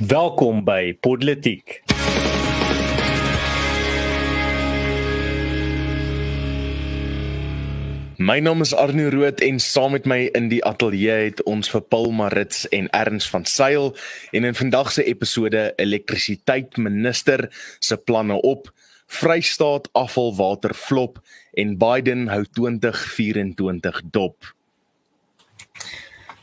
Welkom by Politiek. My naam is Arno Rood en saam met my in die ateljee het ons vir Paul Marits en Erns van Sail en in vandag se episode elektrisiteit minister se planne op Vrystaat afvalwater flop en Biden hou 2024 dop.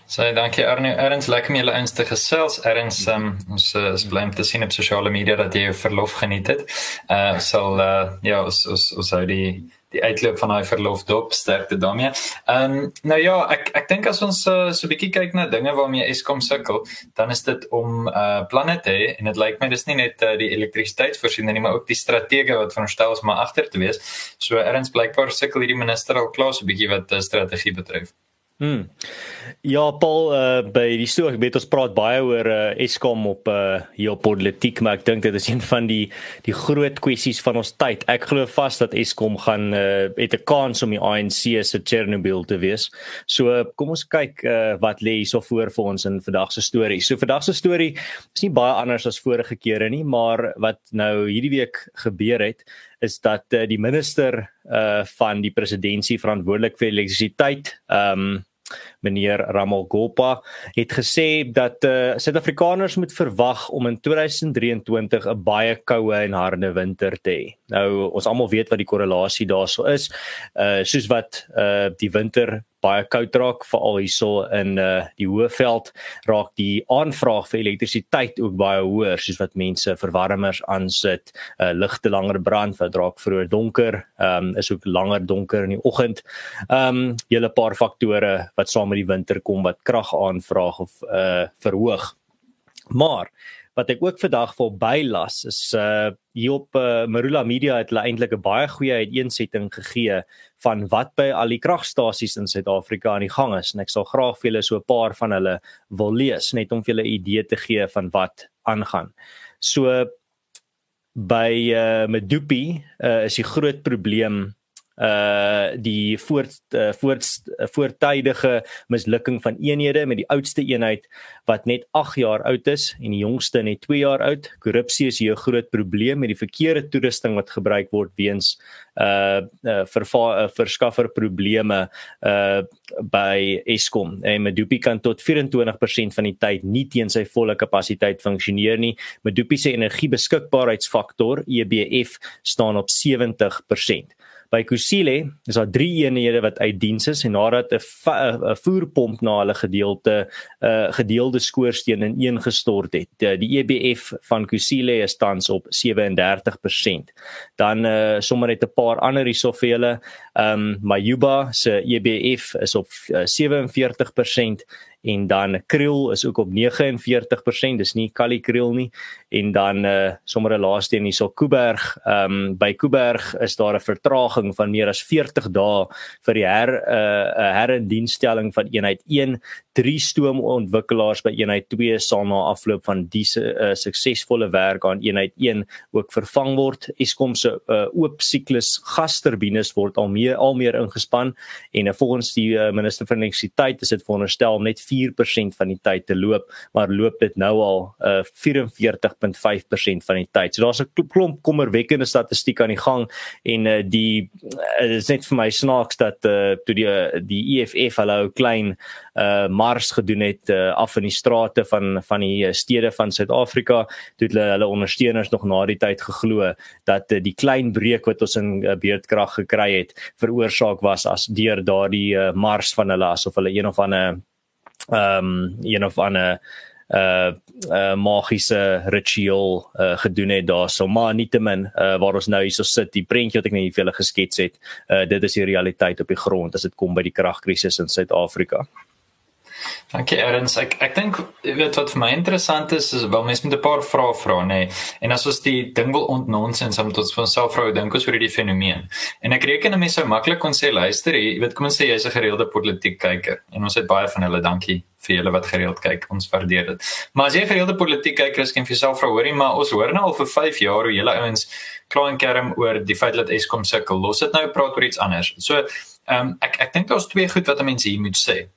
So dankie Arno. Erns lekker om julle eens te gesels. Erns um, ons uh, is bly om te sien op sosiale media dat jy jou verlof geniet het. Uh sal uh ja, ons ons ons hou die die uitloop van daai verlof dop sterkte daarmee. Ehm um, nou ja, ek ek dink as ons uh, so 'n bietjie kyk na dinge waarmee Eskom sukkel, dan is dit om uh planne te hê en dit lyk my dis nie net uh, die elektrisiteitsvoorsiening nie, maar ook die strategie wat veronderstel is om agter te wees. So Erns blykbaar sukkel hierdie minister al klaar so 'n bietjie wat uh, strategie betref. Hmm. Ja, Paul, uh, by die storie het ons praat baie oor uh, Eskom op uh, hier op politiek, maar ek dink dit is een van die die groot kwessies van ons tyd. Ek glo vas dat Eskom gaan uh, het 'n kans om die ANC se Chernobyl te wees. So kom ons kyk uh, wat lê hierso voor vir ons in vandag se storie. So vandag se storie is nie baie anders as vorige kere nie, maar wat nou hierdie week gebeur het is dat uh, die minister uh van die presidentskap verantwoordelik vir elektrisiteit um meneer Ramalgopa het gesê dat uh Suid-Afrikaners moet verwag om in 2023 'n baie koue en harde winter te hê. Nou ons almal weet wat die korrelasie daarso is. Uh soos wat uh die winter baie koud raak veral hierso in uh die Hoëveld raak die aanvraag vir elektrisiteit ook baie hoër soos wat mense verwarmers aansit, uh ligte langer brand wat raak vroeër donker, um is ook langer donker in die oggend. Um hele paar faktore wat saam met die winter kom wat krag aanvraag of uh verhoog. Maar wat ek ook vandag vir bylas is uh hier op uh, Marula Media het hulle eintlik 'n baie goeie uiteensetting gegee van wat by al die kragstasies in Suid-Afrika aan die gang is en ek sal graag vir julle so 'n paar van hulle wil lees net om vir julle 'n idee te gee van wat aangaan. So by uh Medupi uh, is die groot probleem uh die voort uh, voort uh, voortydige mislukking van eenhede met die oudste eenheid wat net 8 jaar oud is en die jongste net 2 jaar oud. Korrupsie is 'n groot probleem met die verkeerde toerusting wat gebruik word weens uh, uh vir verskaffer probleme uh by Eskom. En Medupi kan tot 24% van die tyd nie teen sy volle kapasiteit funksioneer nie. Medupi se energiebeskikbaarheidsfaktor EBF staan op 70%. By Kusile is daar 3 eenhede wat uit diens is en nadat 'n voerpomp na hulle gedeelte 'n uh, gedeelde skoorsteen in een gestort het. Die, die EBF van Kusile is tans op 37%. Dan uh, sommer net 'n paar ander hiersovele. Ehm um, Mayuba se EBF is op uh, 47% en dan kriel is ook op 49%, dis nie kali kriel nie. En dan uh sommer 'n laaste een hierso Kuiberg. Ehm um, by Kuiberg is daar 'n vertraging van meer as 40 dae vir die her uh 'n herindienstelling van eenheid 1 drie stoomontwikkelaars by eenheid 2 sal na afloop van die uh, suksesvolle werk aan eenheid 1 ook vervang word. Eskom se uh, oop siklus gasturbines word al meer al meer ingespan en uh, volgens die uh, minister van elektrisiteit is dit veronderstel om net 4% van die tyd te loop, maar loop dit nou al uh, 44.5% van die tyd. So daar's 'n klomp kommerwekkende statistiek aan die gang en uh, die uh, is net vir my snaaks dat uh, toe die uh, die EFF hulle ou klein uh mars gedoen het uh, af in die strate van van die stede van Suid-Afrika toe hulle hulle ondersteuners nog na die tyd geglo dat uh, die klein breek wat ons in uh, beurtkrag gekry het veroorsaak was as deur daardie uh, mars van hulle asof hulle een of ander ehm um, een of ander uh uh magiese ritueel uh gedoen het daarso maar nietemin uh waar ons nou hierso sit die prentjie wat ek net vir julle geskets het uh dit is die realiteit op die grond as dit kom by die kragkrisis in Suid-Afrika. Dankie Erns. Ek ek dink weet wat vir my interessant is is wel mense met 'n paar vrae vra nê. Nee. En as ons die ding wil ontnonsens om tot van self vrou dink ons oor hierdie fenomeen. En ek reken 'n mens sou maklik kon sê luister, jy weet kom ons sê jy's 'n gereelde politiek kyker en ons het baie van hulle dankie vir julle wat gereeld kyk. Ons waardeer dit. Maar as jy 'n gereelde politiek kyker is, kan vir jouself vra hoorie, maar ons hoor nou al vir 5 jaar hoe julle ouens kla en kerm oor die feit dat Eskom sukkel. Los dit nou praat oor iets anders. So, ehm um, ek ek dink daar's twee goed wat mense hier moet sê.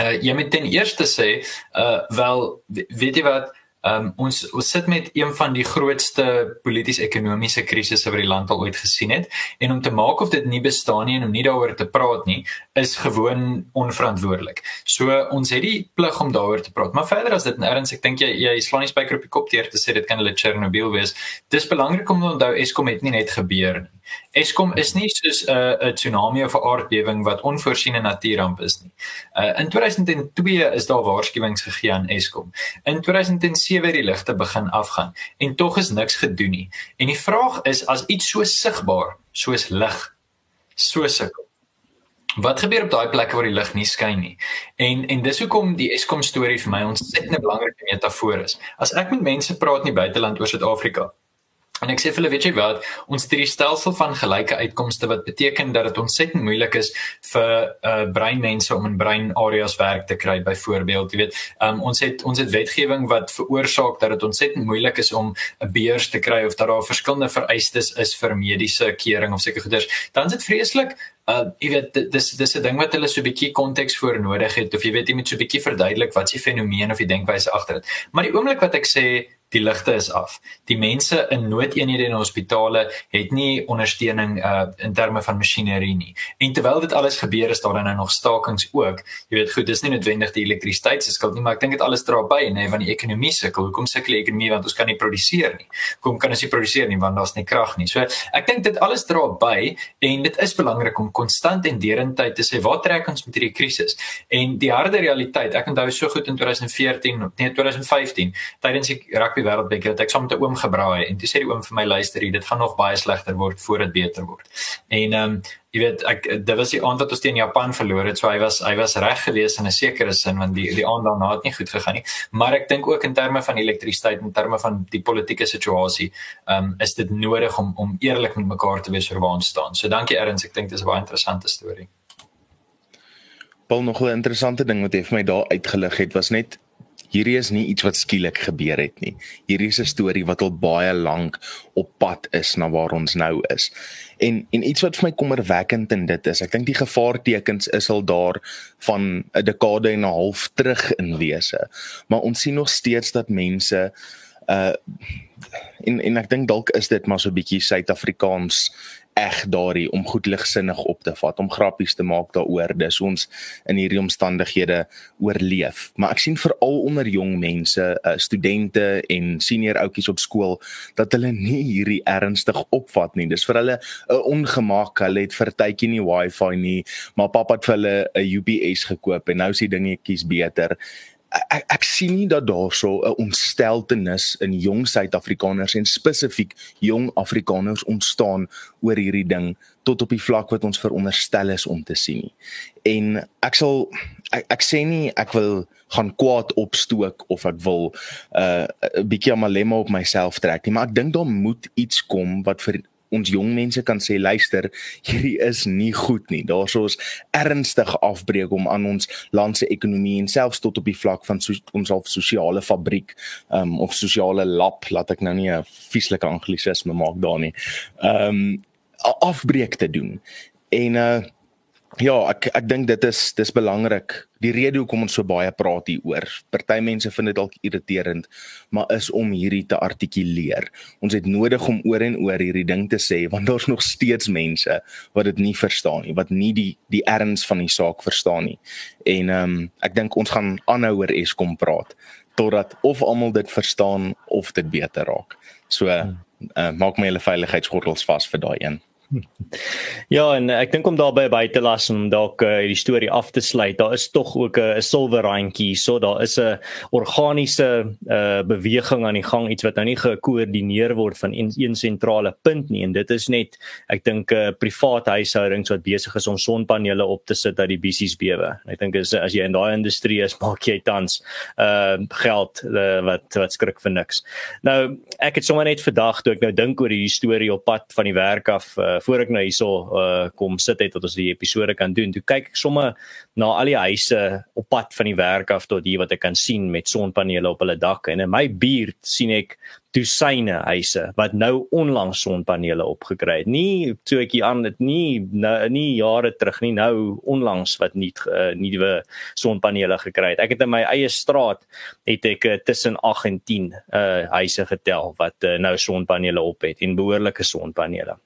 Uh, jy moet ten eerste sê uh wel weet jy wat Um, ons ons sit met een van die grootste polities-ekonomiese krisisse wat die land al ooit gesien het en om te maak of dit nie bestaan nie en om nie daaroor te praat nie is gewoon onverantwoordelik. So ons het die plig om daaroor te praat. Maar verder as dit erns ek dink jy jy slaan nie spyker op die kop teer te sê dit kan hulle Chernobyl wees. Dis belangrik om te onthou Eskom het nie net gebeur nie. Eskom is nie soos 'n uh, 'n tsunami of 'n aardbewing wat onvoorsiene natuurramp is nie. Uh, in 2002 is daar waarskuwings gegee aan Eskom. In 2007 het die ligte begin afgaan en tog is niks gedoen nie. En die vraag is as iets so sigbaar soos lig so sukkel Wat gebeur op daai plekke waar die lig nie skyn nie? En en dis hoekom die Eskom storie vir my ontsettend 'n belangrike metafoor is. As ek met mense praat in die buiteland oor Suid-Afrika, En ek sê vir hulle, weet jy wat, ons het hierdie stelsel van gelyke uitkomste wat beteken dat dit ontsettend moeilik is vir uh breinmense om in breinareas werk te kry byvoorbeeld, jy weet, um, ons het ons het wetgewing wat veroorsaak dat dit ontsettend moeilik is om 'n beurs te kry of dat daar verskillende vereistes is vir mediese kering of seker goeders. Dan is dit vreeslik uh jy weet dis dis 'n ding wat hulle so 'n bietjie konteks voor nodig het of jy weet jy moet so 'n bietjie verduidelik wat se fenomeen of die denkwyse agter dit. Maar die oomblik wat ek sê die ligte is af. Die mense in noodeenhede en hospitale het nie ondersteuning uh in terme van masjinerie nie. En terwyl dit alles gebeur is daar dan nou nog stakings ook. Jy weet goed, dis nie noodwendig die elektrisiteit se skuld nie, maar ek dink dit alles dra by nê van die ekonomie sukkel. Hoekom sukkel die ekonomie want ons kan nie produseer nie. Hoekom kan ons nie produseer nie want daar's nie krag nie. So ek dink dit alles dra by en dit is belangrik om konstant en derendtyd te sê waar trek ons met hierdie krisis? En die harde realiteit, ek onthou so goed in 2014, nee 2015, tydens die rugby wêreldbeker het ek saam met 'n oom gebraai en toe sê die oom vir my luister hier dit gaan nog baie slegter word voor dit beter word. En ehm um, jy weet ek dit was die aand wat ons teen Japan verloor het so hy was hy was reg geweest in 'n sekere sin want die die aand daarna het nie goed gegaan nie. Maar ek dink ook in terme van elektrisiteit en terme van die politieke situasie ehm um, is dit nodig om om eerlik met mekaar te wees oor waar ons staan. So dankie Erns, ek dink dit is 'n baie interessante storie. Paul nog 'n interessante ding wat jy vir my daar uitgelig het was net hierdie is nie iets wat skielik gebeur het nie. Hierdie is 'n storie wat al baie lank op pad is na waar ons nou is. En en iets wat vir my kommerwekkend in dit is, ek dink die gevaartekens is al daar van 'n dekade en 'n half terug in wese. Maar ons sien nog steeds dat mense uh en en ek dink dalk is dit maar so 'n bietjie Suid-Afrikaans eg daardie om goed ligsinnig op te vat, om grappies te maak daaroor. Dis ons in hierdie omstandighede oorleef. Maar ek sien veral onder jong mense, uh, studente en senior ouetjies op skool dat hulle nie hierdie ernstig opvat nie. Dis vir hulle 'n ongemak. Hulle het vir tydjie nie wifi nie, maar pappa het vir hulle 'n UPS gekoop en nou is die dingetjies beter ek ek sien nie dat daarso 'n ontsteltenis in jong Suid-Afrikaners en spesifiek jong Afrikaners ontstaan oor hierdie ding tot op die vlak wat ons veronderstel is om te sien nie. En ek sal ek, ek sê nie ek wil gaan kwaad opstook of ek wil 'n uh, 'n bietjie amalema op myself trek nie, maar ek dink daar moet iets kom wat vir ons jong mense kan sê luister hierdie is nie goed nie. Daar's ons ernstige afbreek om aan ons land se ekonomie en selfs tot op die vlak van so, ons al sosiale fabriek um, of sosiale lab laat ek nou nie 'n vieslike anglisisme maak daar nie um afbreek te doen. En uh Ja, ek ek dink dit is dis belangrik. Die rede hoekom ons so baie praat hieroor. Party mense vind dit dalk irriterend, maar is om hierdie te artikuleer. Ons het nodig om oor en oor hierdie ding te sê want daar's nog steeds mense wat dit nie verstaan nie, wat nie die die erns van die saak verstaan nie. En ehm um, ek dink ons gaan aanhou oor Eskom praat totdat of almal dit verstaan of dit beter raak. So uh, maak my hulle veiligheidsgordels vas vir daai een. Ja, en ek dink om daarby by te las om dalk uh, die storie af te sluit. Daar is tog ook 'n silwer randjie, so daar is 'n organiese uh, beweging aan die gang, iets wat nou nie gekoördineer word van een, een sentrale punt nie en dit is net ek dink 'n uh, privaat huishoudings wat besig is om sonpanele op te sit dat die bissies bewe. Ek dink as as jy in daai industrie is, maak jy tans uh geld uh, wat wat skrik vir niks. Nou, ek het sommer net vandag toe ek nou dink oor hierdie storie op pad van die werk af uh, uh voor ek nou hierso uh kom sit het tot ons die episode kan doen. Toe kyk ek sommer na al die huise op pad van die werk af tot hier wat ek kan sien met sonpanele op hulle dakke en in my buurt sien ek dosyne huise wat nou onlangs sonpanele opgekry het. Nie toe ek hier aan dit nie nou, nie jare terug nie, nou onlangs wat nie uh, nuwe sonpanele gekry het. Ek het in my eie straat het ek uh, tussen 8 en 10 uh huise getel wat uh, nou sonpanele op het en behoorlike sonpanele.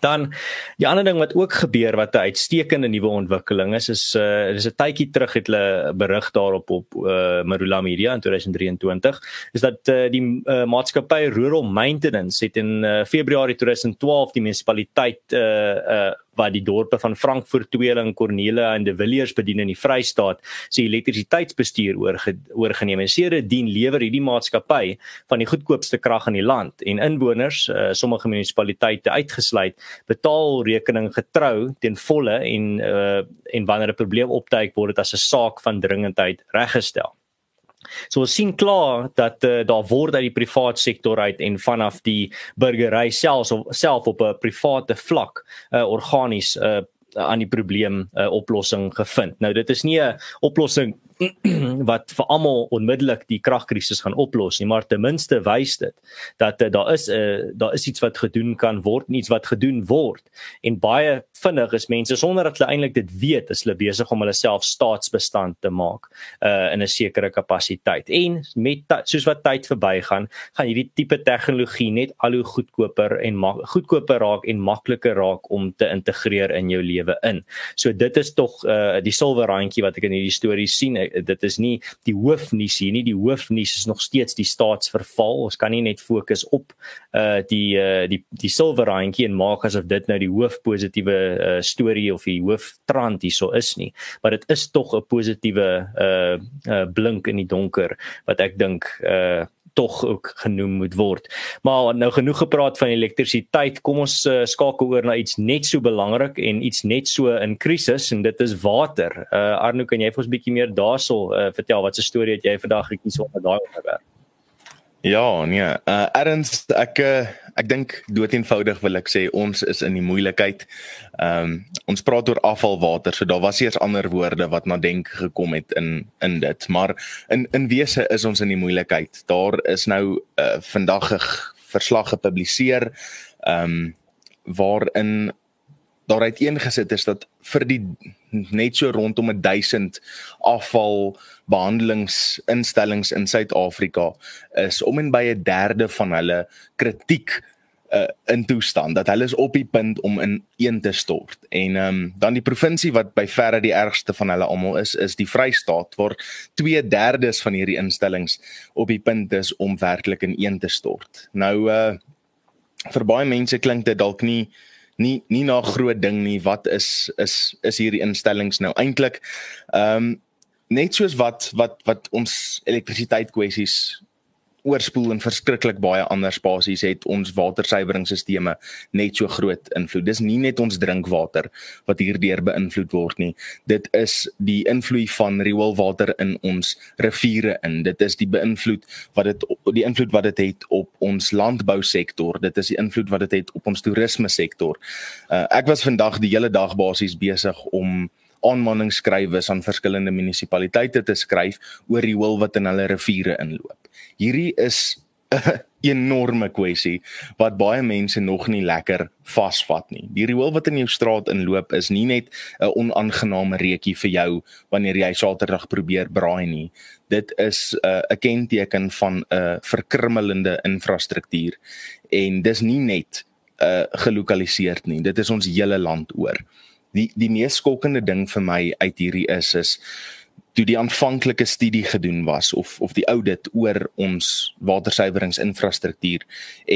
Dan die ander ding wat ook gebeur wat 'n uitstekende nuwe ontwikkeling is is uh dis 'n tydjie terug het hulle berig daarop op uh Marula Media in 2023 is dat uh, die uh, maatskappy Rural Maintenance het in uh, Februarie 2012 die munisipaliteit uh uh wat die dorpe van Frankfurt, Tweeling, Cornelia en De Villiers bedien in die Vrystaat, se elektrisiteitsbestuur oorge, oorgeneem. En sedertdien lewer hierdie maatskappy van die goedkoopste krag in die land en inwoners, uh, sommige munisipaliteite uitgesluit, betaal rekening getrou ten volle en uh, en wanneer 'n probleem opduik word dit as 'n saak van dringendheid reggestel. So ons sien klaar dat uh, daar word uit die privaat sektor uit en vanaf die burgery self of self op 'n private vlak uh, organies uh, aan die probleem 'n uh, oplossing gevind. Nou dit is nie 'n oplossing wat vir almal onmiddellik die kragkrisis gaan oplos nie, maar ten minste wys dit dat uh, daar is 'n uh, daar is iets wat gedoen kan word, iets wat gedoen word. En baie vinnig is mense sonder dat hulle eintlik dit weet, is hulle besig om hulle self staatsbestand te maak uh in 'n sekere kapasiteit. En met soos wat tyd verbygaan, gaan hierdie tipe tegnologie net al hoe goedkoper en goedkoper raak en makliker raak om te integreer in jou lewe in. So dit is tog uh die silwer randjie wat ek in hierdie storie sien dit is nie die hoofnuus hier nie die hoofnuus is nog steeds die staatsverval. Ons kan nie net fokus op uh die uh die die silwer randjie en maak asof dit nou die hoof positiewe uh storie of die hooftrand hierso is nie. Maar dit is tog 'n positiewe uh uh blink in die donker wat ek dink uh tog ook genoem moet word. Maar nou genoeg gepraat van elektrisiteit, kom ons uh, skakel oor na iets net so belangrik en iets net so in krisis en dit is water. Uh Arno, kan jy vir ons bietjie meer daarso uh, vertel wat se storie het jy vandag gekies om daai onderwerp? Ja, nee. Uh erns ek uh, ek dink dood eenvoudig wil ek sê ons is in die moeilikheid. Ehm um, ons praat oor afvalwater, so daar was eers ander woorde wat na denk gekom het in in dit, maar in in wese is ons in die moeilikheid. Daar is nou uh vandag 'n verslag gepubliseer ehm um, waarin daar uiteengesit is dat vir die net so rondom 1000 afval behandelingsinstellings in Suid-Afrika is om en by 'n derde van hulle kritiek uh, in toestand dat hulle is op die punt om in een te stort. En um, dan die provinsie wat by verre die ergste van hulle almal is, is die Vrystaat waar 2/3 van hierdie instellings op die punt is om werklik in een te stort. Nou uh vir baie mense klink dit dalk nie nie nie na groot ding nie. Wat is is is hierdie instellings nou eintlik? Ehm um, net soos wat wat wat ons elektrisiteit kwessies oorspoel en verskriklik baie ander spasies het ons watersuiweringstelsels net so groot invloed. Dis nie net ons drinkwater wat hierdeur beïnvloed word nie. Dit is die invloed van rioolwater in ons riviere in. Dit is die beïnvloed wat dit die invloed wat dit het op ons landbousektor. Dit is die invloed wat dit het op ons toerisme sektor. Uh, ek was vandag die hele dag basies besig om aanmaningsskrywes aan verskillende munisipaliteite te skryf oor die riool wat in hulle riviere inloop hierdie is 'n enorme kwessie wat baie mense nog nie lekker vasvat nie. Die riool wat in jou straat inloop is nie net 'n onaangename reekie vir jou wanneer jy Saterdag probeer braai nie. Dit is 'n uh, kenteken van 'n uh, verkrummelende infrastruktuur en dis nie net uh gelokaliseer nie. Dit is ons hele land oor. Die die mees skokkende ding vir my uit hierdie is is toe die aanvanklike studie gedoen was of of die audit oor ons watersuiweringsinfrastruktuur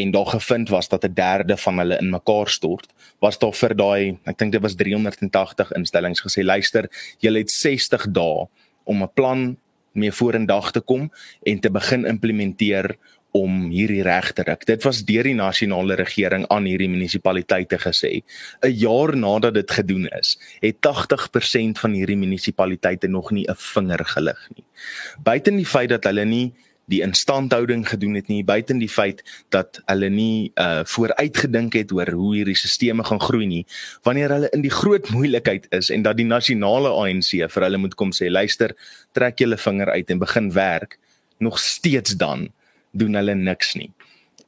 en daar gevind was dat 'n derde van hulle in mekaar stort, was daar vir daai, ek dink dit was 380 instellings gesê, luister, julle het 60 dae om 'n plan mee vorendag te kom en te begin implementeer om hierdie reg te ruk. Dit was deur die nasionale regering aan hierdie munisipaliteite gesê. 'n Jaar nadat dit gedoen is, het 80% van hierdie munisipaliteite nog nie 'n vinger gelig nie. Buiten die feit dat hulle nie die instandhouding gedoen het nie buiten die feit dat hulle nie uh vooruitgedink het oor hoe hierdie stelsels gaan groei nie wanneer hulle in die groot moeilikheid is en dat die nasionale ANC vir hulle moet kom sê luister trek julle vinger uit en begin werk nog steeds dan doen hulle niks nie.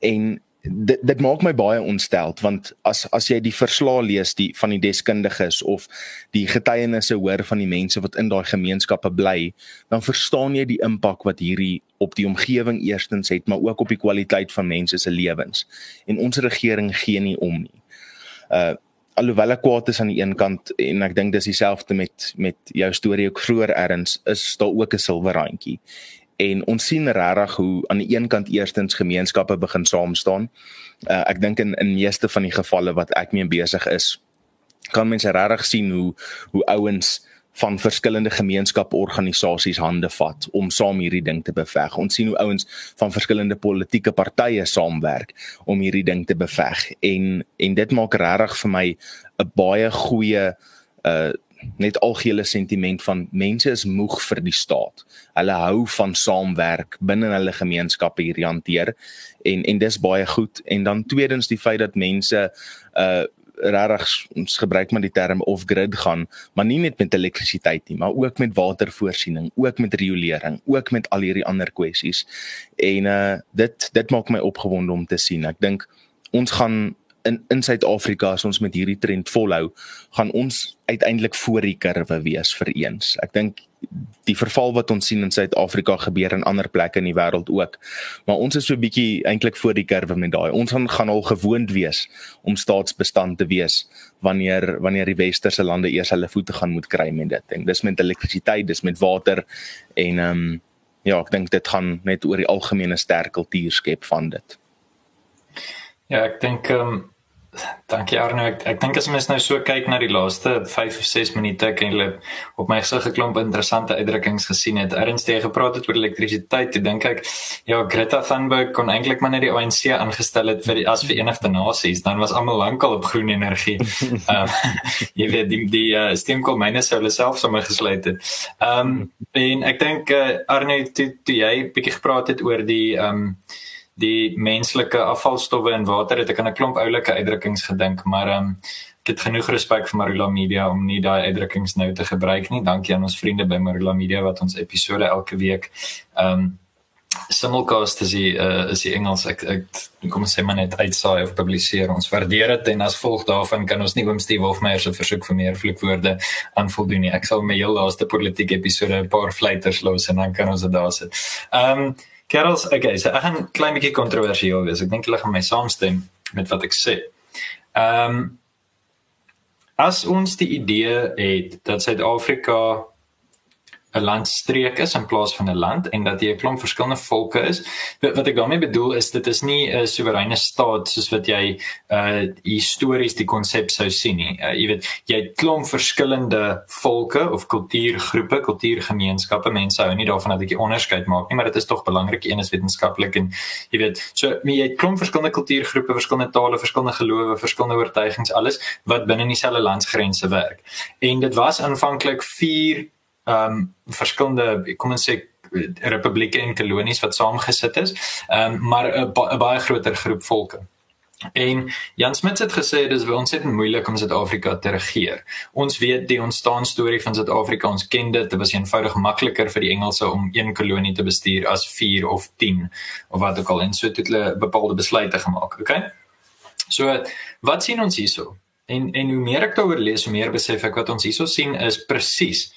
En dit dit maak my baie ontsteld want as as jy die verslae lees die van die deskundiges of die getuienisse hoor van die mense wat in daai gemeenskappe bly dan verstaan jy die impak wat hierdie op die omgewing eerstens het maar ook op die kwaliteit van mense se lewens. En ons regering gee nie om nie. Uh alhoewel ek kwaad is aan die een kant en ek dink dis dieselfde met met jou storie ook vroeër erns is daar ook 'n silwerrandjie en ons sien regtig hoe aan die een kant eerstens gemeenskappe begin saam staan. Uh, ek dink in in meeste van die gevalle wat ek mee besig is, kan mense regtig sien hoe hoe ouens van verskillende gemeenskaporganisasies hande vat om saam hierdie ding te beveg. Ons sien hoe ouens van verskillende politieke partye saamwerk om hierdie ding te beveg en en dit maak regtig vir my 'n baie goeie uh net algehele sentiment van mense is moeg vir die staat. Hulle hou van saamwerk binne hulle gemeenskappe hier hanteer en en dis baie goed en dan tweedens die feit dat mense uh regtig ons gebruik maar die term off grid gaan, maar nie net met elektrisiteit nie, maar ook met watervoorsiening, ook met riolering, ook met al hierdie ander kwessies. En uh dit dit maak my opgewonde om te sien. Ek dink ons gaan in in Suid-Afrika as ons met hierdie trend volhou, gaan ons uiteindelik voor die kurwe wees vir eens. Ek dink die verval wat ons sien in Suid-Afrika gebeur in ander plekke in die wêreld ook. Maar ons is so 'n bietjie eintlik voor die kurwe met daai. Ons gaan gaan al gewoond wees om staatsbestand te wees wanneer wanneer die westerse lande eers hulle voete gaan moet kry met dit. En dis met elektrisiteit, dis met water en ehm um, ja, ek dink dit gaan net oor die algemene sterk kultuur skep van dit. Ja, ek dink ehm um Dankie Arno. Ek ek dink as mens nou so kyk na die laaste 5 of 6 minute kan jy op my gesig 'n klomp interessante uitdrukkings gesien het. Ernstig gepraat het oor elektrisiteit. Ek dink ek ja, Greta Thunberg kon eintlik maar net die ANC aangestel het vir die as Verenigde Nasies. Dan was almal lankal op groen energie. Ehm um, jy weet die die uh, steenkoolmyne sou hulle self sommer gesluit het. Ehm um, en ek dink uh, Arno toe, toe jy bietjie gepraat het oor die ehm um, die menslike afvalstowwe in water het ek aan 'n klomp oulike uitdrukkings gedink maar um, ek het genoeg respek vir Marula Media om nie daai uitdrukkings nou te gebruik nie. Dankie aan ons vriende by Marula Media wat ons episode elke week um simulcast is die uh, is die Engels. Ek ek kom sê maar net uitsaai of publiseer. Ons waardeer dit en as volg daarvan kan ons nie oom Steve Hofmeyer se versoek vir meer vloekwoorde aanvoldoen nie. Ek sal my heel laaste politieke episode 'n paar fluiters los en dan kan ons dit daar sit. Um Kerels, okay, so ek gaan klein bietjie kontroversieel wees. Ek dink hulle gaan my saamstem met wat ek sê. Ehm um, as ons die idee het dat Suid-Afrika 'n landstreek is in plaas van 'n land en dat jy 'n klomp verskillende volke is. Wat ek daarmee bedoel is dit is nie 'n soewereine staat soos wat jy uh histories die konsep sou sien nie. Uh, jy weet, jy het klomp verskillende volke of kultuurgroepe, kultuurgemeenskappe. Mense hou nie daarvan dat ek 'n onderskeid maak nie, maar dit is tog belangrik een is wetenskaplik en jy weet, so jy het klomp verskillende kultuurgroepe, verskillende tale, verskillende gelowe, verskillende oortuigings, alles wat binne dieselfde landsgrense werk. En dit was aanvanklik 4 ehm um, verskillende kom ons sê republieke en kolonies wat saamgesit is, ehm um, maar 'n ba baie groter groep volke. En Jan Smit het gesê dis vir ons net moeilik om Suid-Afrika te regeer. Ons weet die ontstaan storie van Suid-Afrika, ons ken dit, dit was eenvoudig makliker vir die Engelse om een kolonie te bestuur as 4 of 10 of wat ook al en so het hulle bepaalde besluite gemaak, okay? So wat sien ons hierso? En en hoe meer ek daaroor lees, hoe meer besef ek wat ons hierso sien is presies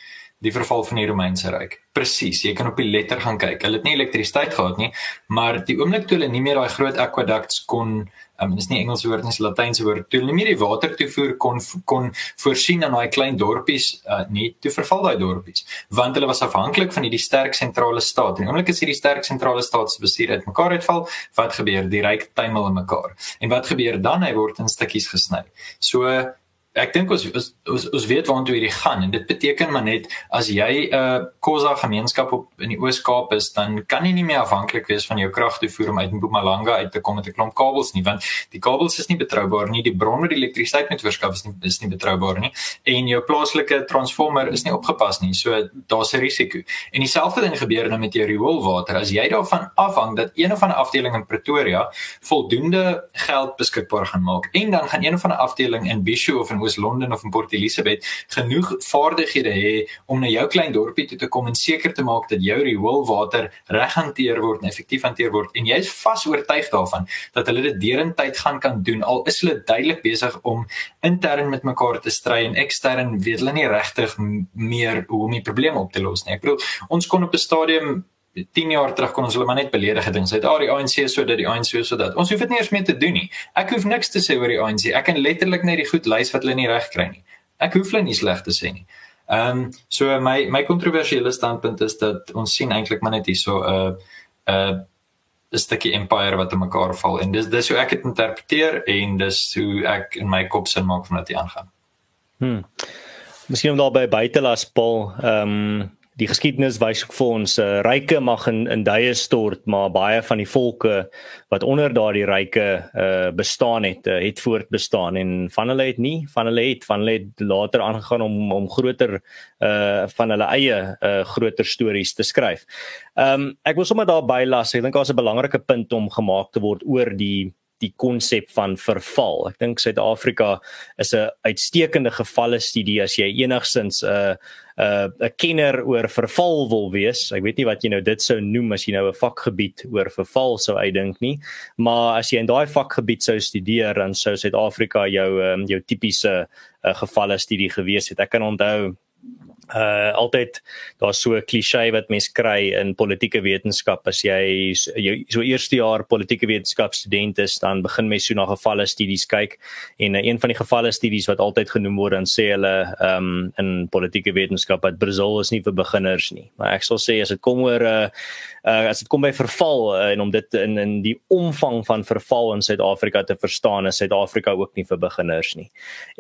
die verval van die Romeinse ryk. Presies, jy kan op die letter gaan kyk. Hulle het nie elektrisiteit gehad nie, maar die oomblik toe hulle nie meer daai groot aqueducts kon um, dis nie Engelse woord nie, dis Latynse woord. Toe hulle nie meer die water toevoer kon kon voorsien aan daai klein dorpies uh, nie, toe verval daai dorpies, want hulle was afhanklik van hierdie sterk sentrale staat. En die oomblik as hierdie sterk sentrale staat se bestuur uitmekaar uitval, wat gebeur? Die ryk tuimel in mekaar. En wat gebeur dan? Hy word in stukkies gesny. So ek dink ons, ons ons ons weet waartoe hierdie gaan en dit beteken maar net as jy 'n uh, Khoza gemeenskap op in die Oos-Kaap is, dan kan jy nie meer afhanklik wees van jou kragtoevoer om uit Mpumalanga uit te kom met 'n klomp kabels nie, want die kabels is nie betroubaar nie, die bron die elektrisiteit met verskaf is nie is nie betroubaar nie en jou plaaslike transformer is nie opgepas nie. So daar's 'n risiko. En dieselfde ding gebeur nou met jou rioolwater. As jy daarvan afhang dat een of ander afdeling in Pretoria voldoende geld beskikbaar gaan maak en dan gaan een of ander afdeling in Bisho of in Oos-London of in Port Elizabeth genoeg vaardighede hê om na jou klein dorpie toe te kom en seker te maak dat jou rioolwater reg hanteer word en effektief hanteer word en jy is vas oortuig daarvan dat hulle dit derentyd gaan kan doen al is hulle duidelik besig om intern met mekaar te stry en ekstern weet hulle nie regtig meer hoe om die probleem op te los nie. Ek bedoel ons kon op 'n stadium 10 jaar terug kon ons hulle maar net beledig het en sê, "Ag, die ANC is so dat die ANC is so dat." Ons hoef dit nie eers meer te doen nie. Ek hoef niks te sê oor die ANC. Ek kan letterlik net die goed lys wat hulle nie reg kry nie. Ek hoef hulle nie sleg te sê nie. Ehm um, so my my kontroversiële standpunt is dat ons sien eintlik maar net hierso 'n uh, 'n uh, 'n stukkie empire wat te mekaar val en dis dis hoe ek dit interpreteer en dis hoe ek in my kop sin maak van wat hier aangaan. Hm. Miskien om daarby buite las Paul, ehm um, die geskiedenis wys ook vir ons uh, ryke mag in in duie stort maar baie van die volke wat onder daardie ryke uh, bestaan het uh, het voortbestaan en van hulle het nie van hulle het van hulle het later aangegaan om om groter uh van hulle eie uh groter stories te skryf. Ehm um, ek wil sommer daarby las ek dink daar's 'n belangrike punt om gemaak te word oor die die konsep van verval. Ek dink Suid-Afrika is 'n uitstekende gevalle studie as jy enigsins 'n uh, uh, 'n kenner oor verval wil wees. Ek weet nie wat jy nou dit sou noem as jy nou 'n vakgebied oor verval sou uitdink nie, maar as jy in daai vakgebied sou studeer, dan sou Suid-Afrika jou um, jou tipiese uh, gevalle studie gewees het. Ek kan onthou uh altyd daar's so 'n klise wat mense kry in politieke wetenskap. As jy jou so eerste jaar politieke wetenskap student is dan begin mens so na gevalle studies kyk. En uh, een van die gevalle studies wat altyd genoem word dan sê hulle um in politieke wetenskap dat Brazil is nie vir beginners nie. Maar ek sal sê as dit kom oor uh uh, as dit kom by verval uh, en om dit in in die omvang van verval in Suid-Afrika te verstaan is Suid-Afrika ook nie vir beginners nie.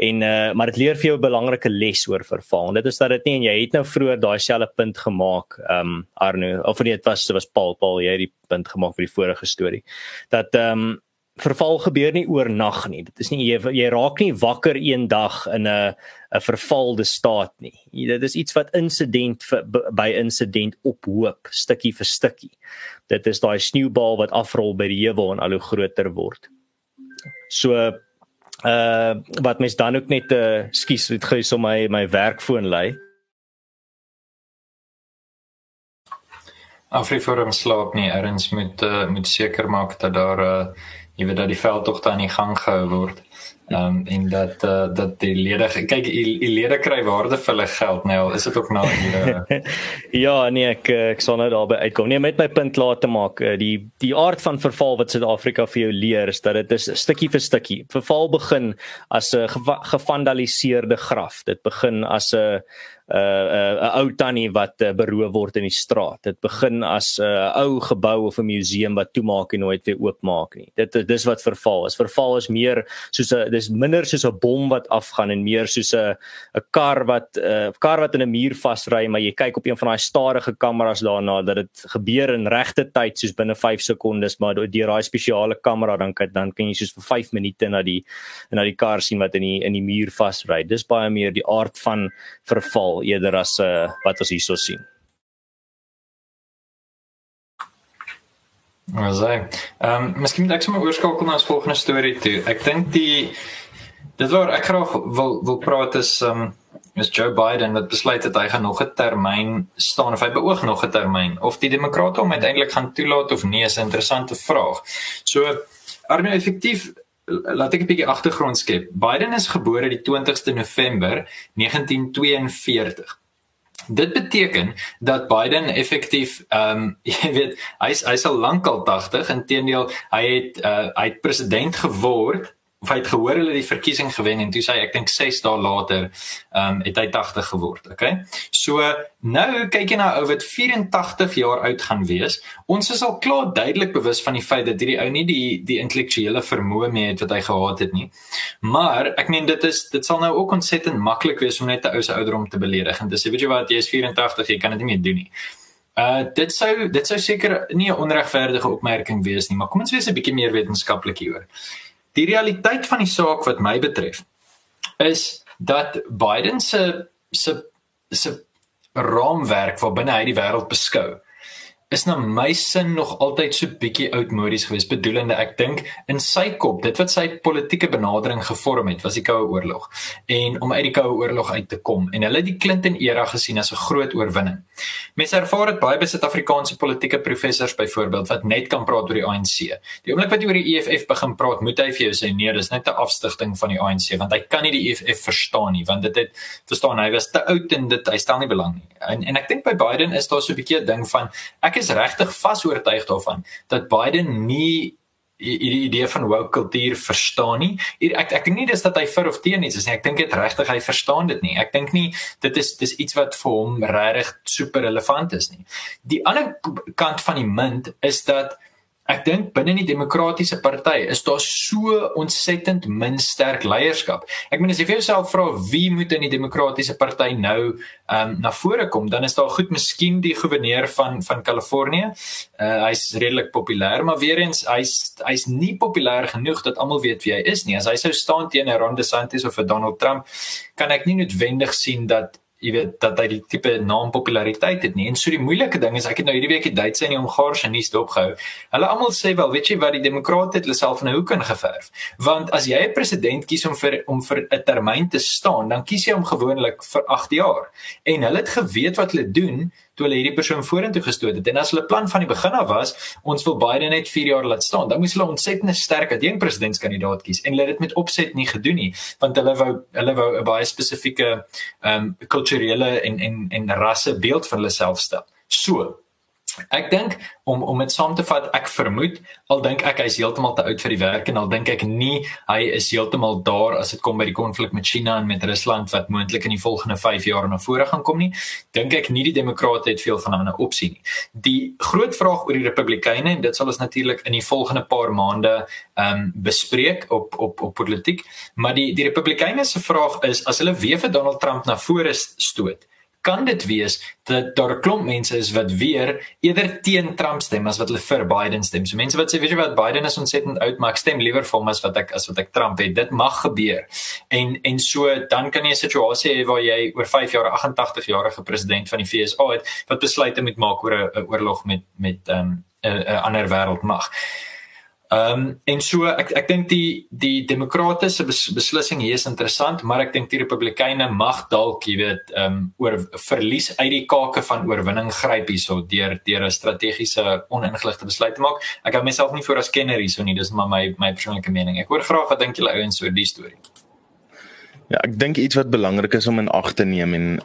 En uh, maar dit leer vir jou 'n belangrike les oor verval. En dit is dat dit nie en jy het nou vroeër daai selfe punt gemaak, ehm um, Arno, of nee, dit was dit was Paul, Paul, jy het die punt gemaak vir die vorige storie. Dat ehm um, verval gebeur nie oornag nie. Dit is nie jy, jy raak nie wakker eendag in 'n 'n vervalde staat nie. Dit is iets wat insident by insident ophoop, stukkie vir stukkie. Dit is daai sneeubal wat afrol by die heuwel en al hoe groter word. So uh wat mens dan ook net uh skus het so my my werkfoon lê. Afriforum slaap nie. Erns moet uh, moet seker maak dat daar uh, jy weet dat die veldtogte aan die gang gehou word. Ehm um, en dat uh, dat die lede kyk die, die lede kry waarde vir hulle geld nou is dit ook nou hier Ja nee ek ek sal nou daarby uitkom. Nee met my punt klaar te maak. Eh, die die aard van verval wat Suid-Afrika vir jou leer is dat dit is stukkie vir stukkie. Verval begin as 'n gevandaliseerde graf. Dit begin as 'n 'n uh, 'n uh, ou tannie wat uh, beroof word in die straat. Dit begin as 'n uh, ou gebou of 'n museum wat toemaak en nooit weer oopmaak nie. Dit dis wat verval is. Verval is meer soos 'n dis minder soos 'n bom wat afgaan en meer soos 'n 'n kar wat 'n kar wat in 'n muur vasry, maar jy kyk op een van daai stadige kameras daarna dat dit gebeur in regte tyd soos binne 5 sekondes, maar deur daai spesiale kamera dan kan dan kan jy soos vir 5 minute na die na die kar sien wat in die in die muur vasry. Dis baie meer die aard van verval eerder as uh, wat ons hierso sien. Sê, ehm um, miskien moet ek sommer oorskakel na ons volgende storie toe. Ek dink die dit waar ek graag wil wil praat is ehm um, is Joe Biden wat besluit het hy gaan nog 'n termyn staan of hy beoog nog 'n termyn of die demokrate hom uiteindelik gaan toelaat of nie is 'n interessante vraag. So Arno effektief laat ek 'n bietjie agtergrond skep. Biden is gebore die 20ste November 1942. Dit beteken dat Biden effektief ehm um, jy weet hy's hy's al lank al 80 inteendeel hy het uh, hy het president geword of hy het gehoor hulle die verkiesing gewen en toe sê ek dink 6 dae later ehm um, het hy 80 geword, okay? So nou kyk jy na ou wat 84 jaar oud gaan wees. Ons is al klaar duidelik bewus van die feit dat hierdie ou nie die die intellektuele vermoë meer het wat hy gehad het nie. Maar ek meen dit is dit sal nou ook ontsettend maklik wees om net 'n ou se ouderdom te beledig en dis weet jy wat jy is 84, jy kan dit nie meer doen nie. Uh dit sou dit sou seker nie 'n onregverdige opmerking wees nie, maar kom ons wees 'n bietjie meer wetenskaplik hieroor. Die realiteit van die saak wat my betref is dat Biden se se se raamwerk wat binne hy die wêreld beskou is na my sin nog altyd so bietjie oudmodies geweest bedoelende ek dink in sy kop dit wat sy politieke benadering gevorm het was die koue oorlog en om uit die koue oorlog uit te kom en hulle die Clinton era gesien as 'n groot oorwinning. Mense ervaar dit baie by Suid-Afrikaanse politieke professors byvoorbeeld wat net kan praat oor die ANC. Die oomblik wat jy oor die EFF begin praat, moet hy vir jou sê nee, dis net 'n afstigting van die ANC want hy kan nie die EFF verstaan nie want dit het verstaan hy was te oud en dit hy stel nie belang nie. En en ek dink by Biden is daar so 'n bietjie 'n ding van ek is regtig vas oortuig daarvan dat Biden nie die idee van woke kultuur verstaan nie. Ek ek dink nie dis dat hy vir of teen iets is nie. Ek dink dit regtig hy verstaan dit nie. Ek dink nie dit is dis iets wat vir hom regtig super relevant is nie. Die ander kant van die munt is dat Ek dink binne die demokratiese party is daar so ontsettend min sterk leierskap. Ek meen as jy vir jouself vra wie moet in die demokratiese party nou ehm um, na vore kom, dan is daar goed miskien die goewerneur van van Kalifornië. Uh hy's redelik populêr, maar weer eens hy's hy's nie populêr genoeg dat almal weet wie hy is nie. As hy sou staan teen 'n Ron DeSantis of 'n Donald Trump, kan ek nie noodwendig sien dat jy weet dat hy die tipe naam populariteit het nie. En so die moeilike ding is ek het nou hierdie week die Duitse en die Hongaarse nuus dopgehou. Hulle almal sê wel, weet jy wat die demokrate het hulle self in 'n hoek ingeverf. Want as jy 'n president kies om vir om vir 'n termyn te staan, dan kies jy hom gewoonlik vir 8 jaar. En hulle het geweet wat hulle doen toe hulle hierdie persoon vorentoe gestoot het. En as hulle plan van die begin af was, ons wil Biden net 4 jaar laat staan, dan moes hulle ontsettend sterk as 'n presidentskandidaat kies en hulle het dit met opset nie gedoen nie, want hulle wou hulle wou 'n baie spesifieke ehm um, kulturele en en en rasse beeld van hulle self stel. So, Ek dink om om dit saam te vat, ek vermoed al dink ek hy's heeltemal te oud vir die werk en al dink ek nie hy is heeltemal daar as dit kom by die konflik met China en met Rusland wat moontlik in die volgende 5 jaar na vore gaan kom nie. Dink ek nie die demokrate het veel van 'n ander opsie nie. Die groot vraag oor die republikeine en dit sal ons natuurlik in die volgende paar maande ehm um, bespreek op op op politiek, maar die die republikeine se vraag is as hulle weer vir Donald Trump na vore stoot kan dit wees dat daar 'n klomp mense is wat weer eerder teen Trump stem as wat hulle vir Biden stem. So mense wat sê weet jy wat Biden is ontsettend oud, maar ek stem liewer vir hom as wat ek as wat ek Trump het. Dit mag gebeur. En en so dan kan jy 'n situasie hê waar jy oor 5 jaar 'n 88 jarige president van die VSA het wat besluite moet maak oor 'n oorlog met met 'n um, 'n ander wêreldmag. Ehm um, en so ek ek dink die die demokratiese bes, beslissing hier is interessant, maar ek dink die republikeine mag dalk, jy weet, ehm um, oor verlies uit die kake van oorwinning gryp hierso deur deur 'n strategiese oningeligte besluit te maak. Ek hou myself nie voor as kenner hierso nie, dis maar my my persoonlike mening. Ek hoor graag wat dink julle ouens oor die storie. Ja, ek dink iets wat belangrik is om in ag te neem en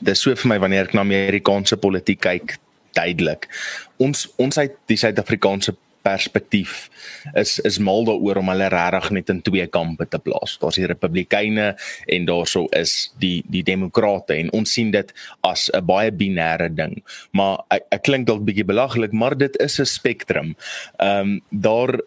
dis so vir my wanneer ek na Amerikaanse politiek kyk, duidelik. Ons ons uit die Suid-Afrikaanse perspektief is is mal daaroor om hulle regtig net in twee kampe te plaas. Daar's die Republikeine en daarso is die die Demokrate en ons sien dit as 'n baie binêre ding. Maar ek, ek klink dalk bietjie belaglik, maar dit is 'n spektrum. Ehm um, daar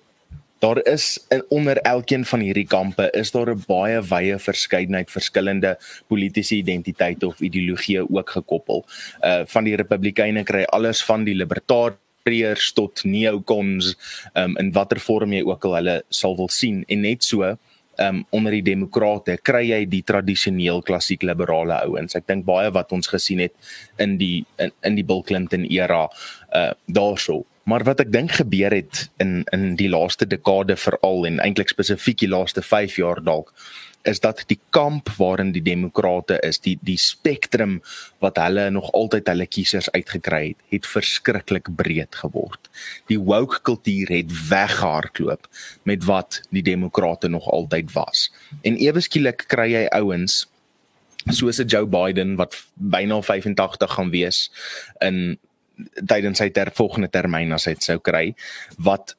Daar is onder elkeen van hierdie kampe is daar 'n baie wye verskeidenheid verskillende politieke identiteite of ideologieë ook gekoppel. Uh van die Republikeine kry alles van die libertariërs preers tot neocons um, in watter vorm jy ook al hulle sal wil sien. En net so um, onder die demokrate kry jy die tradisioneel klassiek liberale ouens. Ek dink baie wat ons gesien het in die in, in die Bill Clinton era uh, daarso. Maar wat ek dink gebeur het in in die laaste dekade veral en eintlik spesifiek die laaste 5 jaar dalk is dat die kamp waarin die demokrate is, die die spektrum wat hulle nog altyd hulle kiesers uitgekry het, het verskriklik breed geword. Die woke kultuur het weggehardloop met wat die demokrate nog altyd was. En ewe skielik kry jy ouens soos 'n Joe Biden wat byna 85 gaan wees in tydens sy ter volgende termyn as hy dit sou kry wat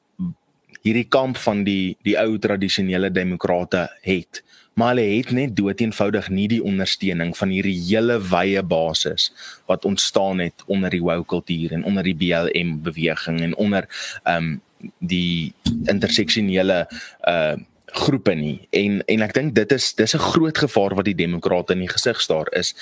hierdie kamp van die die ou tradisionele demokrate het maar hulle het net doeteenvoudig nie die ondersteuning van hierdie hele wye basis wat ontstaan het onder die woke kultuur en onder die BLM beweging en onder ehm um, die interseksionele uh groepe nie. En en ek dink dit is dis 'n groot gevaar wat die demokrate in die gesig staar is.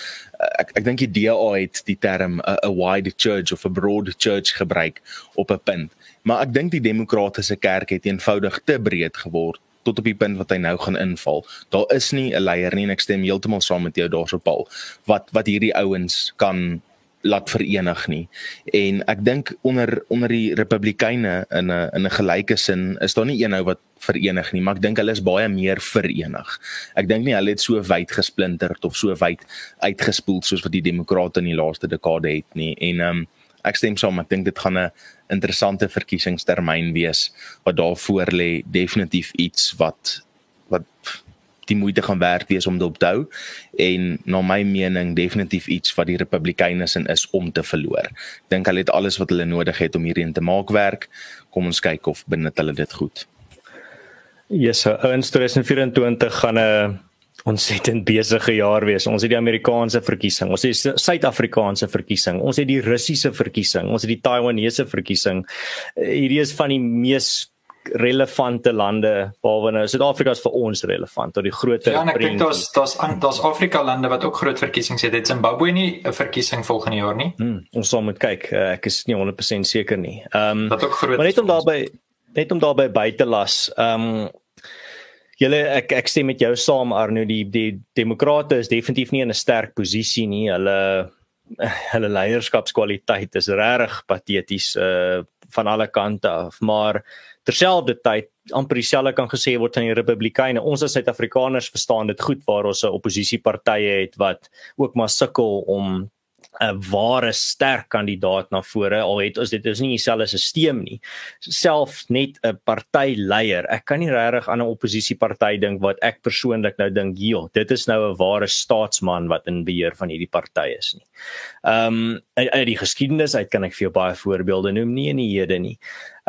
Ek ek dink die DA het die term 'n wide church of a broad church gebruik op 'n punt. Maar ek dink die demokratiese kerk het eenvoudig te breed geword tot op die punt wat hy nou gaan inval. Daar is nie 'n leier nie en ek stem heeltemal saam met jou daarso Paul wat wat hierdie ouens kan laat verenig nie. En ek dink onder onder die Republikeine in 'n in 'n gelyke sin is daar nie een ou wat verenig nie, maar ek dink hulle is baie meer verenig. Ek dink nie hulle het so wyd gesplinterd of so wyd uitgespoel soos wat die Demokrate in die laaste dekade het nie. En ehm um, ek stem saam, ek dink dit gaan 'n interessante verkiesingstermyn wees wat daar voor lê, definitief iets wat wat die moeite gaan werd wees om dit te hou en na my mening definitief iets wat die Republikeine sin is om te verloor. Ek dink hulle het alles wat hulle nodig het om hierheen te maak werk. Kom ons kyk of binne hulle dit goed. Yes, so in 2024 gaan 'n ontsettend besige jaar wees. Ons het die Amerikaanse verkiesing, ons het die Suid-Afrikaanse verkiesing, ons het die Russiese verkiesing, ons het die Taiwanese verkiesing. Eh, hierdie is van die mees relevante lande behalwe nou Suid-Afrika is vir ons relevant tot die groot Ja, ek dink daar's daar's daar's Afrika lande wat ook groot verkiesings het. Het Zimbabwe nie 'n verkiesing volgende jaar nie? Hmm, ons sal moet kyk. Uh, ek is nie 100% seker nie. Ehm um, Wat ook groot Maar net om daarby net om daarby by te las. Ehm um, Julle ek ek stem met jou saam Arno die die demokrate is definitief nie in 'n sterk posisie nie. Hulle hulle leierskapskwaliteit is regtig pateties uh van alle kante af. Maar terselfdertyd amper dieselfde kan gesê word van die Republikeine. Ons as Suid-Afrikaners verstaan dit goed waar ons 'n oppositiepartye het wat ook maar sukkel om 'n ware sterk kandidaat na vore al het ons dit is nie dieselfde stelsel nie. Self net 'n partyleier ek kan nie regtig aan 'n oppositieparty dink wat ek persoonlik nou dink joh dit is nou 'n ware staatsman wat in beheer van hierdie party is nie. Ehm um, uit die geskiedenis uit kan ek vir jou baie voorbeelde noem nie in die hede nie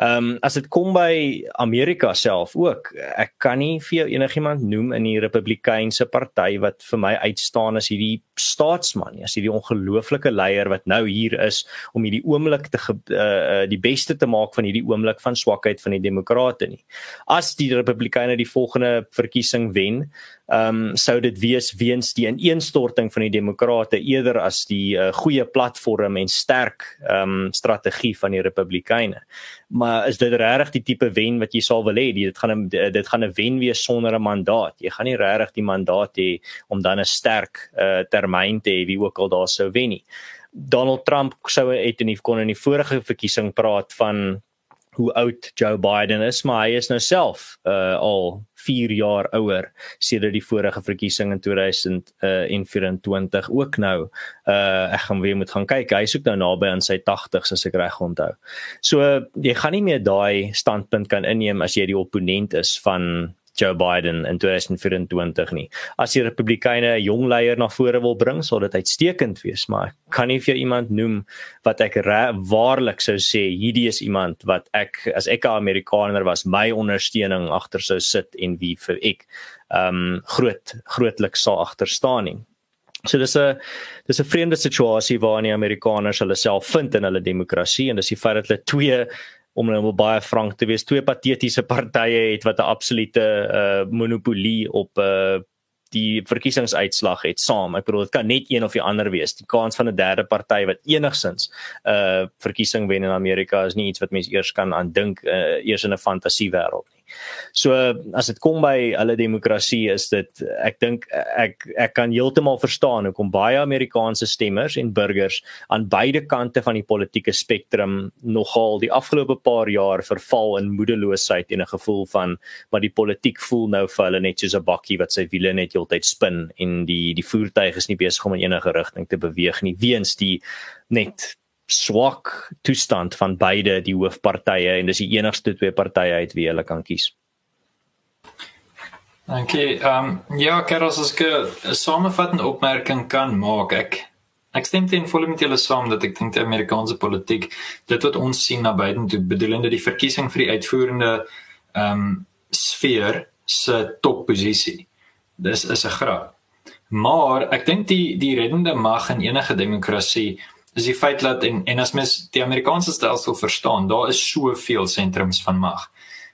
Ehm um, as dit kom by Amerika self ook, ek kan nie vir jou enigiemand noem in die Republikeinse party wat vir my uitstaan as hierdie staatsman nie, as hierdie ongelooflike leier wat nou hier is om hierdie oomblik te uh, die beste te maak van hierdie oomblik van swakheid van die demokrate nie. As die Republikeine die volgende verkiesing wen, ehm um, sou dit wees weens die ineenstorting van die demokrate eerder as die uh, goeie platform en sterk ehm um, strategie van die Republikeine maar is dit regtig die tipe wen wat jy sal wil hê? Dit gaan dit gaan 'n wen wees sonder 'n mandaat. Jy gaan nie regtig die mandaat hê om dan 'n sterk uh, termyn te hê wie ook al daar sou wen nie. Donald Trump sou het in die kon in die vorige verkiesing praat van hoe oud Joe Biden is, maar hy is nou self uh al 4 jaar ouer sedert die vorige verkiesing in 2024 uh, ook nou. Uh ek gaan weer moet gaan kyk. Hy is ook nou naby aan sy 80s as ek reg onthou. So jy gaan nie meer daai standpunt kan inneem as jy die opponent is van Joe Biden in 2024 nie. As die Republikeine 'n jong leier na vore wil bring, sal dit uitstekend wees, maar kan nie vir iemand noem wat ek waarlik sou sê hierdie is iemand wat ek as ek 'n Amerikaner was, my ondersteuning agter sou sit en wie vir ek ehm um, groot grootlik sal agter staan nie. So dis 'n dis 'n vreemde situasie waarin die Amerikaners hulle self vind in hulle demokrasie en dis die feit dat hulle twee om nou baie frank te wees twee patetiese partye het wat 'n absolute uh, monopolie op uh, die verkiesingsuitslag het saam. Ek bedoel dit kan net een of die ander wees. Die kans van 'n derde party wat enigsins 'n uh, verkiesing wen in Amerika is nie iets wat mense eers kan aandink uh, eers in 'n fantasiewêreld nie. So as dit kom by hulle demokrasie is dit ek dink ek ek kan heeltemal verstaan hoekom baie Amerikaanse stemmers en burgers aan beide kante van die politieke spektrum nogal die afgelope paar jaar verval in moedeloosheid en 'n gevoel van maar die politiek voel nou vir hulle net soos 'n bakkie wat sy wiele net heeltyd spin en die die voertuig is nie besig om in enige rigting te beweeg nie weens die net swak toestand van beide die hoofpartye en dis die enigste twee partye uit wie hulle kan kies. Dankie. Ehm um, ja, Carlos, as ek 'n samevattende opmerking kan maak, ek ek stem teen volle met julle saam dat ek dink die Amerikaanse politiek dit wat ons sien na Biden toe bedoelende die verkiesing vir die uitvoerende ehm um, sfeer se topposisie. Dis is 'n grap. Maar ek dink die die reddende mag in enige demokrasie is die feit dat en en as mens die Amerikaanse stelsel verstaan, daar is soveel sentrums van mag.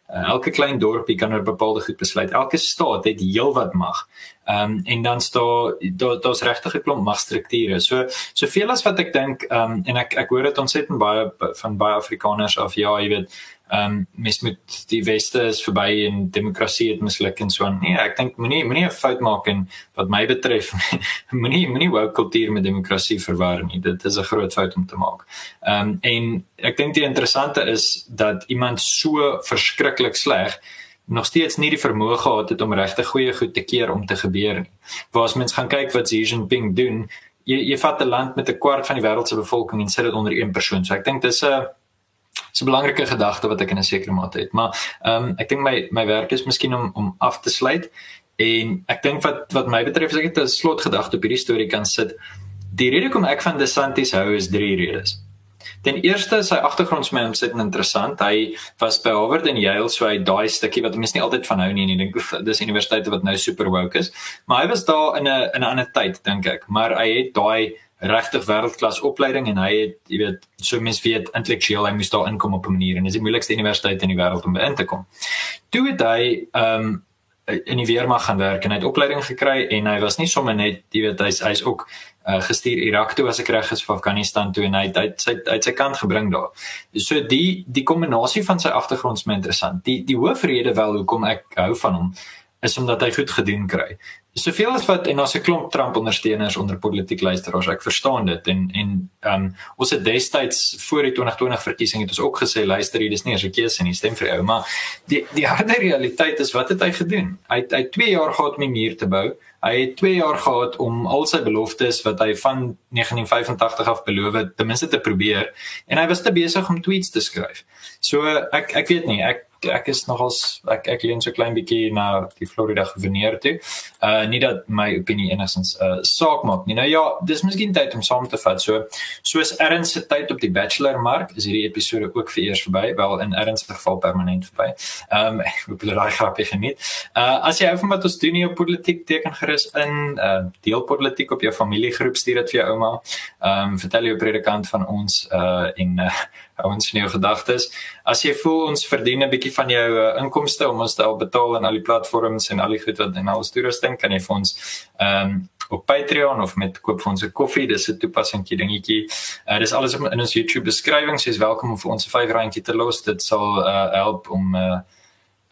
Uh, elke klein dorpie kan oor bepaalde goed besluit. Elke staat het heelwat mag. Ehm um, en dan staan daar daar's regtig 'n klomp magstrukture. So soveel as wat ek dink ehm um, en ek ek hoor dit ontsettend baie van baie Afrikaners af ja, jy weet ehm um, mis met die weste is verby en demokrasie het misluk en so aan. Nee, ek dink moenie moenie 'n fout maak en wat my betref moenie moenie wou kultuur met demokrasie verwar nie. Dit is 'n groot fout om te maak. Ehm um, en ek dink die interessante is dat iemand so verskriklik sleg nog steeds nie die vermoë gehad het om regtig goeie goed te keer om te gebeur nie. Waar as mens gaan kyk wat Xi Jinping doen, jy jy vat 'n land met 'n kwart van die wêreld se bevolking en sit dit onder een persoon. So ek dink dis 'n is 'n belangrike gedagte wat ek in 'n sekere mate het. Maar ehm um, ek dink my my werk is miskien om om af te sluit en ek dink wat wat my betref as ek dit 'n slotgedagte op hierdie storie kan sit. Die rede hoekom ek van DeSantis hou is drie redes. Ten eerste sy agtergrond is my ontsettend interessant. Hy was by Harvard en Yale, so hy daai stukkie wat mense nie altyd van hou nie en ek dink dis universiteite wat nou super woke is. Maar hy was daar in 'n in 'n ander tyd dink ek, maar hy het daai regtig wêreldklas opleiding en hy het jy weet so mens weet intellektueel hy moes daar inkom op 'n manier en dis die moeilikste universiteit in die wêreld om by in te kom. Toe het hy ehm um, in die weermag gaan werk en hy het opleiding gekry en hy was nie sommer net jy weet hy's hy's ook uh, gestuur Irak toe as ek reg is of Afghanistan toe en hy het uit sy uit sy kant gebring daar. So die die kombinasie van sy agtergrond is my interessant. Die die hoofrede wel hoekom ek hou van hom is omdat hy goed gedoen kry soveel as wat en ons 'n klomp Trump ondersteuners onder politiek luisteraars ek verstaan dit. En en ehm um, ons het destyds voor die 2020 verkiesing het ons ook gesê luister hier dis nie 'n keuse nie stem vir jou. Maar die die harde realiteit is wat het hy gedoen? Hy het, hy 2 jaar gehad om die muur te bou. Hy het 2 jaar gehad om al sy beloftes wat hy van 1985 af beloof het ten minste te probeer. En hy was te besig om tweets te skryf. So ek ek weet nie ek ek is nogals ek ek leun so klein bietjie na die Florida gouverneur toe. Uh nie dat my opinie enigstens uh saak maak nie. Nou ja, dis miskien tyd om saam te vat. So soos Erns se tyd op die bachelor mark is hierdie episode ook vir eers verby, wel in Erns se geval permanent verby. Um ek hoop julle raai grappie geniet. Uh as jy hou van wat ons doen hier op politiek teken gerus in uh deel politiek op jou familiegroep stuur dit vir jou ouma. Um vertel jou predikant van ons uh en uh hou ons in jou gedagtes. As jy voel ons verdien 'n bietjie van jou uh, inkomste om ons te betaal in al die platforms en al die goed wat in al ons toerusting kan jy vir ons ehm um, op Patreon of met koop vir ons 'n koffie, dis 'n toepassingkie dingetjie. Uh, dis alles in ons YouTube beskrywing, so jy's welkom om vir ons 'n R5 te los. Dit sal uh, help om uh,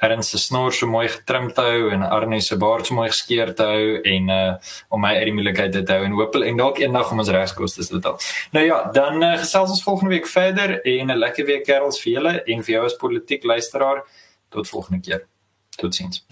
Ernst se snor so mooi getrim te hou en Arne se baard so mooi geskeer te hou en uh om my uit die moeilikheid te hou en hoop en dalk eendag om ons regskoste te betaal. Nou ja, dan uh, gesels ons volgende week verder en 'n lekker week kerels vir julle en vir jou as politiek luisteraar. Tot volgende keer. Totsiens.